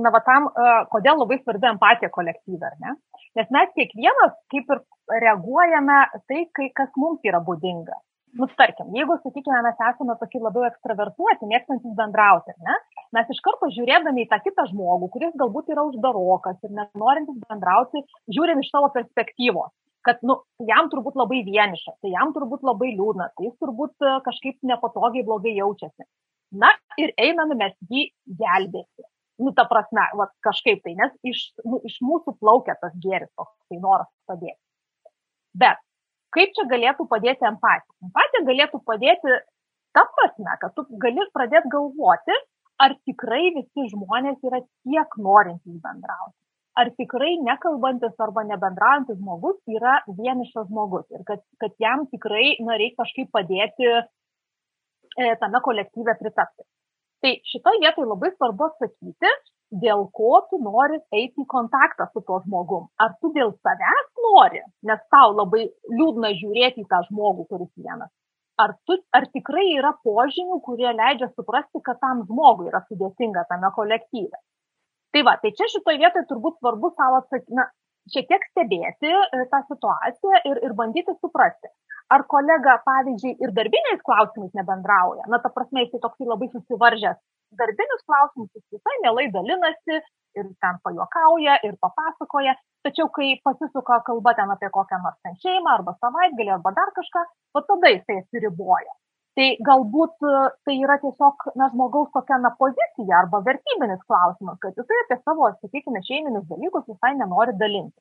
na, va tam, kodėl labai svarbi empatija kolektyvė, ar ne? Nes mes kiekvienas kaip ir reaguojame tai, kai, kas mums yra būdinga. Nu, tarkim, jeigu, sakykime, mes esame tokie labiau ekstravertuoti, mėgstantis bendrauti, ne? mes iš karto žiūrėdami į tą kitą žmogų, kuris galbūt yra uždarokas ir nenorintis bendrauti, žiūrim iš savo perspektyvos kad nu, jam turbūt labai vieniša, tai jam turbūt labai liūdna, tai jis turbūt e, kažkaip nepatogiai blogai jaučiasi. Na ir einame mes jį gelbėti nu, ta prasme, va, kažkaip tai, nes iš, nu, iš mūsų plaukia tas gėris, toks tai noras padėti. Bet kaip čia galėtų padėti empatija? Empatija galėtų padėti ta prasme, kad tu gali pradėti galvoti, ar tikrai visi žmonės yra tiek norintys bendrauti. Ar tikrai nekalbantis arba nebendraujantis žmogus yra vienišas žmogus ir kad, kad jam tikrai na, reikia kažkaip padėti e, tame kolektyve pritapti. Tai šitoje vietoje labai svarbu atsakyti, dėl ko tu nori eiti į kontaktą su tuo žmogum. Ar tu dėl savęs nori, nes tau labai liūdna žiūrėti į tą žmogų, kuris vienas. Ar, tu, ar tikrai yra požymių, kurie leidžia suprasti, kad tam žmogui yra sudėtinga tame kolektyve. Tai va, tai čia šitoje vietoje turbūt svarbu savo atsakyti, na, šiek tiek stebėti e, tą situaciją ir, ir bandyti suprasti, ar kolega, pavyzdžiui, ir darbiniais klausimais nebendrauja, na, ta prasme, jisai toksai labai susivaržęs. Darbinius klausimus jis visai mielai dalinasi, ir ten pajuokauja, ir papasakoja, tačiau kai pasisuka kalba ten apie kokią nors ten šeimą, arba savaitgalį, arba dar kažką, va tada jisai atsiriboja. Tai galbūt e, tai yra tiesiog na, žmogaus tokia na, pozicija arba vertybinis klausimas, kad jisai apie savo, sakykime, šeiminius dalykus visai nenori dalinti.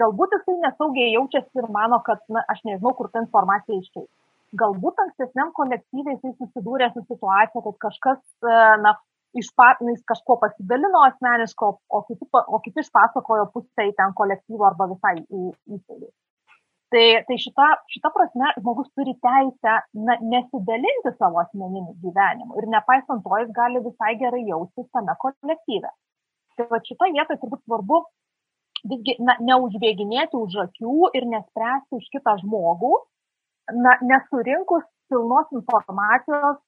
Galbūt jisai nesaugiai jaučiasi ir mano, kad na, aš nežinau, kur ta informacija iškeis galbūt ankstesniam kolektyvai jisai susidūrė su situacija, kad kažkas, e, na, iš jis kažko pasidalino asmeniško, o kiti, o kiti išpasakojo pusę į ten kolektyvą arba visai į įstaigą. Tai, tai šita, šita prasme žmogus turi teisę na, nesidalinti savo asmeniniu gyvenimu ir nepaisant to jis gali visai gerai jaustis tame kolektyve. Tai va šitoje vietoje turbūt svarbu visgi na, neužbėginėti už akių ir nespręsti už kitą žmogų, na, nesurinkus pilnos informacijos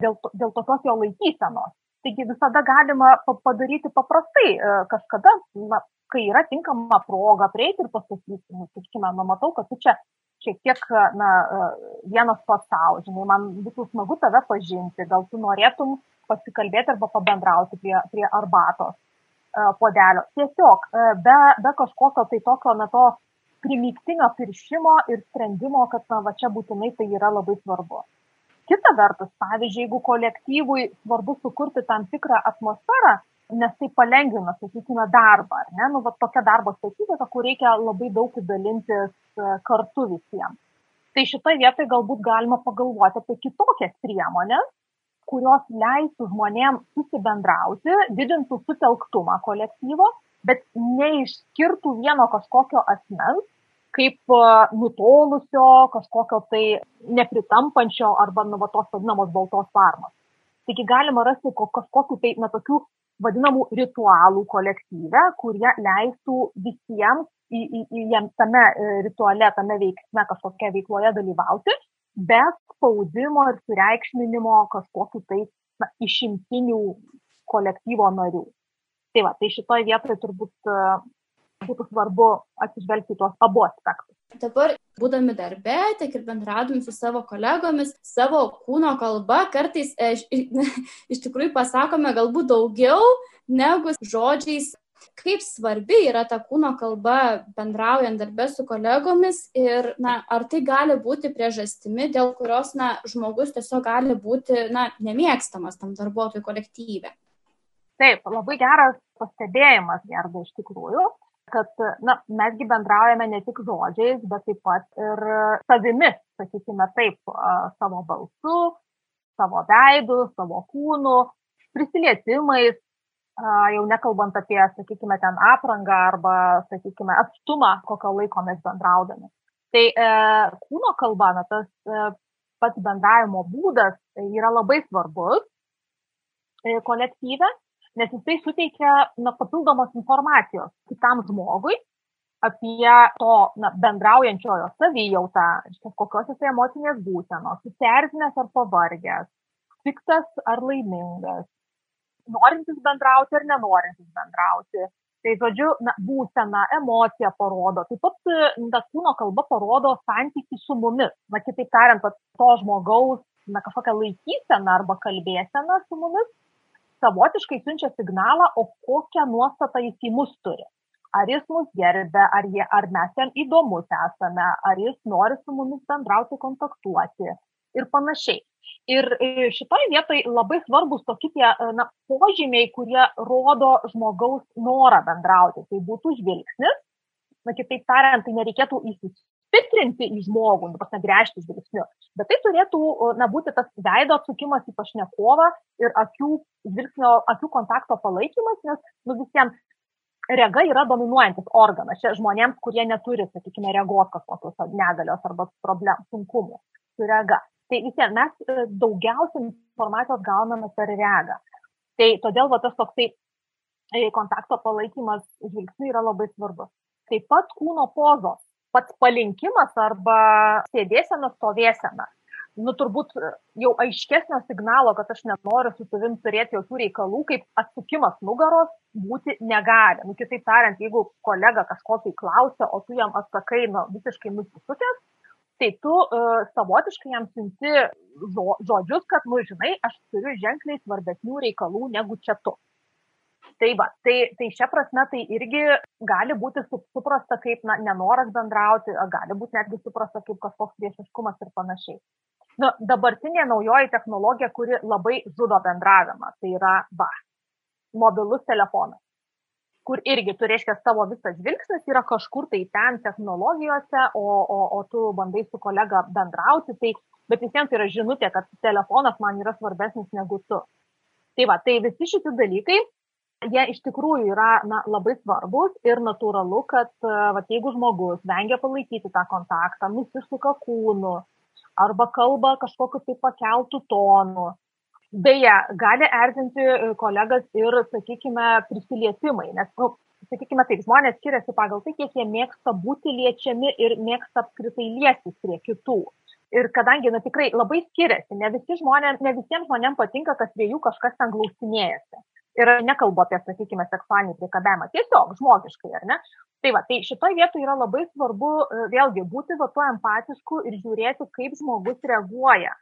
dėl, to, dėl tokios jo laikysenos. Taigi visada galima padaryti paprastai, e, kažkada, na, kai yra tinkama proga prieiti ir pasakyti, nu, sakykime, nu, matau, kad tu čia šiek tiek, na, e, vienas pats savo, žinai, man būtų smagu tave pažinti, gal tu norėtum pasikalbėti arba pabendrauti prie, prie arbatos e, podelio. Tiesiog be, be kažkokio tai tokio, na, to primygtinio piršimo ir sprendimo, kad na, va čia būtinai tai yra labai svarbu. Kita vertus, pavyzdžiui, jeigu kolektyvui svarbu sukurti tam tikrą atmosferą, nes tai palengvina, sakykime, darbą, ar ne, nu, va tokia darbo specifika, kur reikia labai daug dalintis e, kartu visiems. Tai šitoje vietoje galbūt galima pagalvoti apie kitokias priemonės, kurios leistų žmonėms susibendrauti, didintų sutelktumą kolektyvo, bet neišskirtų vieno kažkokio asmens kaip nutolusio, kažkokio tai nepritampančio arba nu, va, tos vadinamos baltos farmos. Taigi galima rasti kažkokiu tai, na, tokių vadinamų ritualų kolektyve, kurie leistų visiems į, į, į jiems tame e, rituale, tame veiksme, kažkokia veikloje dalyvauti, be spaudimo ir sureikšminimo kažkokiu tai na, išimtinių kolektyvo narių. Tai va, tai šitoje vietoje turbūt būtų svarbu atsižvelgti tuos abu aspektus. Dabar, būdami darbe, tiek ir bendraudami su savo kolegomis, savo kūno kalba, kartais e, iš tikrųjų pasakome galbūt daugiau negu žodžiais, kaip svarbi yra ta kūno kalba bendraujant darbę su kolegomis ir na, ar tai gali būti priežastimi, dėl kurios na, žmogus tiesiog gali būti na, nemėgstamas tam darbuotojų kolektyve. Taip, labai geras pastebėjimas, gerda iš tikrųjų kad na, mesgi bendraujame ne tik žodžiais, bet taip pat ir savimi, sakykime taip, savo balsu, savo veidu, savo kūnu, prisilietimais, jau nekalbant apie, sakykime, ten aprangą arba, sakykime, atstumą, kokio laiko mes bendraudami. Tai e, kūno kalba, na, tas e, pats bendravimo būdas yra labai svarbus e, kolektyve nes jisai suteikia na, papildomos informacijos kitam žmogui apie to na, bendraujančiojo savijautą, kokios jisai emocinės būsenos, susierzinęs ar pavargęs, piktas ar laimingas, norintis bendrauti ar nenorintis bendrauti. Tai žodžiu, na, būsena, emocija parodo. Taip pat na, kūno kalba parodo santykių su mumis. Na, kitaip tariant, to žmogaus na, kažkokią laikyseną arba kalbėseną su mumis savotiškai siunčia signalą, o kokią nuostatą jis į mus turi. Ar jis mus gerbė, ar, jie, ar mes jam įdomus esame, ar jis nori su mumis bendrauti, kontaktuoti ir panašiai. Ir e, šitoje vietoje labai svarbus tokie tie na, požymiai, kurie rodo žmogaus norą bendrauti. Tai būtų žvilgsnis, na kitaip tariant, tai nereikėtų įsistiprinti į žmogų, nu, pasigręžti žvilgsniu, bet tai turėtų na, būti tas veido atsukimas į pašnekovą ir akių, žvilgsnio, akių kontakto palaikymas, nes nu, visiems rega yra dominuojantis organas. Čia žmonėms, kurie neturi, sakykime, regos kažkokios negalios arba problemų, sunkumų su rega. Tai visiems mes e, daugiausiai informacijos gauname per regą. Tai todėl va, tas toksai e, kontakto palaikymas žvilgsniu yra labai svarbus. Taip pat kūno pozos pats palinkimas arba sėdėsena, stovėsena. Nu, turbūt jau aiškesnio signalo, kad aš nenoriu su tavim turėti jokių reikalų, kaip atsukimas nugaros būti negali. Nu, kitaip tariant, jeigu kolega kažko tai klausia, o tu jam atsakai nu, visiškai nusisukęs, tai tu uh, savotiškai jam siunti žodžius, kad, nu, žinai, aš turiu ženkliai svarbesnių reikalų negu čia tu. Tai va, tai, tai šia prasme tai irgi gali būti suprasta kaip na, nenoras bendrauti, gali būti netgi suprasta kaip kažkoks priešiškumas ir panašiai. Nu, dabartinė naujoji technologija, kuri labai žudo bendravimą, tai yra va, mobilus telefonas kur irgi tu reiškia savo visas žvilgsnis yra kažkur tai ten technologijose, o, o, o tu bandai su kolega bendrauti, tai, bet visiems tai yra žinutė, kad telefonas man yra svarbesnis negu tu. Tai va, tai visi šitie dalykai jie iš tikrųjų yra na, labai svarbus ir natūralu, kad va, jeigu žmogus vengia palaikyti tą kontaktą, nusisuka kūnu arba kalba kažkokiu tai pakeltų tonu. Beje, gali erzinti kolegas ir, sakykime, prisilietimai, nes, nu, sakykime, taip, žmonės skiriasi pagal tai, kiek jie mėgsta būti liečiami ir mėgsta apskritai liestis prie kitų. Ir kadangi, na tikrai labai skiriasi, ne, visi žmonės, ne visiems žmonėms patinka, kad prie jų kažkas ten glausinėjasi ir nekalbu apie, sakykime, seksualinį priekabėjimą, tiesiog žmogiškai, ar ne? Tai va, tai šitoje vietoje yra labai svarbu e, vėlgi būti va tuo empatišku ir žiūrėti, kaip žmogus reaguoja.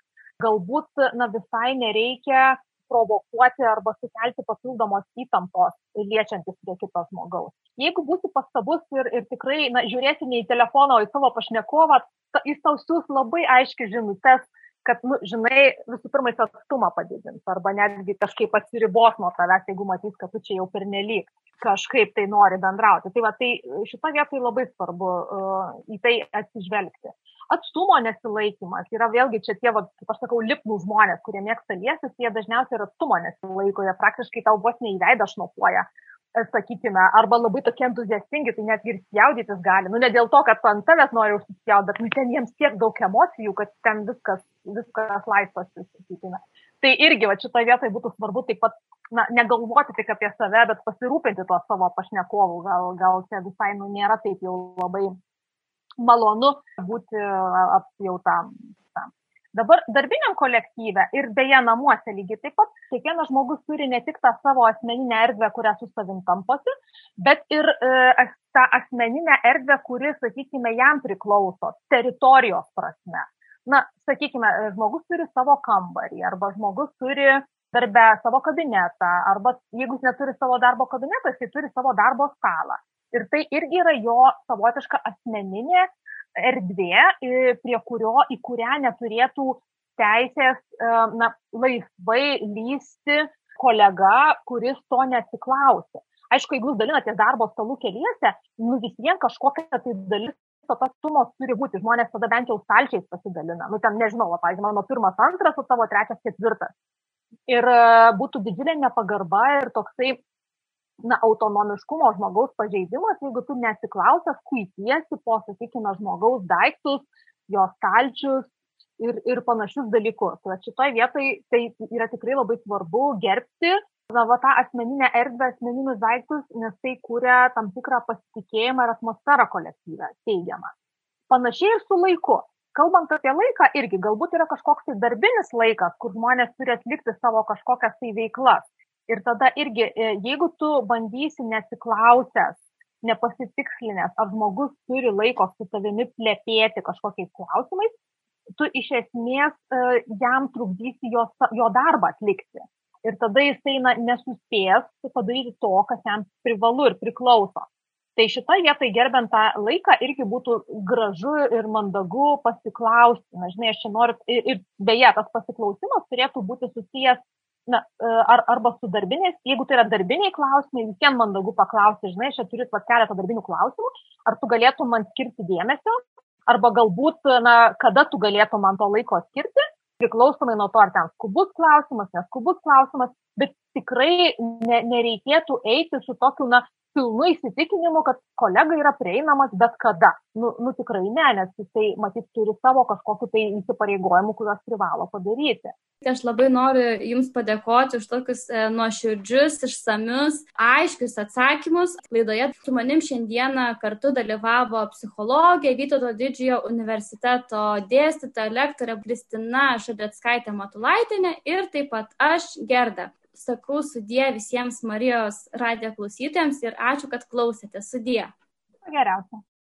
Galbūt, na, visai nereikia provokuoti arba sukelti papildomos įtampos liečiantis prie kito žmogaus. Jeigu būsi pastabus ir, ir tikrai, na, žiūrėsi ne į telefoną, o į savo pašnekovą, jis tau siūs labai aiškiai žinutės, kad, nu, žinai, visų pirma, jis atstumą padidins arba netgi kažkaip atsiribos nuo tavęs, jeigu matys, kad tu čia jau pernelyg kažkaip tai nori bendrauti. Tai va, tai šitą vietą labai svarbu uh, į tai atsižvelgti. Atstumo nesilaikimas yra vėlgi čia tie, va, kaip aš sakau, lipnų žmonės, kurie mėgsta liestis, jie dažniausiai ir atstumo nesilaiko, jie praktiškai tau vos neįveidą šnopuoja sakykime, arba labai tokie entuziastingi, tai netgi ir spjaudytis gali. Nu, ne dėl to, kad ant tavęs nori užsispjaudyti, bet nu, ten jiems tiek daug emocijų, kad ten viskas, viskas laisvas, sakykime. Tai irgi, va, šitoje vietoje būtų svarbu taip pat, na, negalvoti tik apie save, bet pasirūpinti tuo savo pašnekovu. Gal, gal čia visai, nu, nėra taip jau labai malonu būti apjautam Dabar darbiniam kolektyve ir beje namuose lygiai taip pat kiekvienas žmogus turi ne tik tą savo asmeninę erdvę, kurią su savim tamposi, bet ir e, tą asmeninę erdvę, kuri, sakykime, jam priklauso teritorijos prasme. Na, sakykime, žmogus turi savo kambarį arba žmogus turi darbę savo kabinetą arba jeigu jis neturi savo darbo kabineto, jis turi savo darbo stalą. Ir tai irgi yra jo savotiška asmeninė erdvė, prie kurio, į kurią neturėtų teisės na, laisvai lysti kolega, kuris to nesiklausė. Aišku, jeigu jūs dalinatės darbo stalų keliese, nu vis vien kažkokia tai dalis to tos sumos turi būti, žmonės tada bent jau stalčiais pasidalina. Nu, ten nežinau, va, pavyzdžiui, mano pirmas, antras, o tavo trečias, ketvirtas. Ir būtų didžiulė nepagarba ir toksai na, autonomiškumo žmogaus pažeidimas, jeigu tu nesiklausęs, kuitiesi po, sakykime, žmogaus daiktus, jo stalčius ir, ir panašius dalykus. Tai šitoje vietoje tai yra tikrai labai svarbu gerbti na, va, tą asmeninę erdvę, asmeninius daiktus, nes tai kūrė tam tikrą pasitikėjimą ir atmosferą kolektyvę, teigiamą. Panašiai ir su laiku. Kalbant apie laiką, irgi galbūt yra kažkoks tai darbinis laikas, kur žmonės turi atlikti savo kažkokias tai veiklas. Ir tada irgi, e, jeigu tu bandysi nesiklausęs, nepasitikslinęs, ar žmogus turi laiko su tavimi plėpėti kažkokiais klausimais, tu iš esmės e, jam trukdysi jo, jo darbą atlikti. Ir tada jisai na, nesuspės padaryti to, kas jam privalu ir priklauso. Tai šitą vietą gerbent tą laiką irgi būtų gražu ir mandagu pasiklausti. Na, žinai, aš čia noriu, ir, ir beje, tas pasiklausimas turėtų būti susijęs na, e, ar, arba su darbiniais, jeigu tai yra darbiniai klausimai, visiems mandagu paklausti, žinai, aš turiu pat keletą darbinių klausimų, ar tu galėtum man skirti dėmesio, arba galbūt, na, kada tu galėtum man to laiko skirti, priklausomai nuo to, ar ten skubus klausimas, neskubus klausimas, bet tikrai ne, nereikėtų eiti su tokiu, na, pilnu įsitikinimu, kad kolega yra prieinamas bet kada. Nu, nu tikrai ne, nes jisai, matyt, turi savo kažkokiu tai įsipareigojimu, kuriuos privalo padaryti. Aš labai noriu Jums padėkoti už tokius e, nuoširdžius, išsamius, aiškius atsakymus. Laidoje su manim šiandieną kartu dalyvavo psichologė Vytauto didžiojo universiteto dėstytoja lektorė Kristina Šadetskaitė Matulaitinė ir taip pat aš Gerda sakau sudie visiems Marijos radijo klausytojams ir ačiū, kad klausėte. Sudie. Geriausia.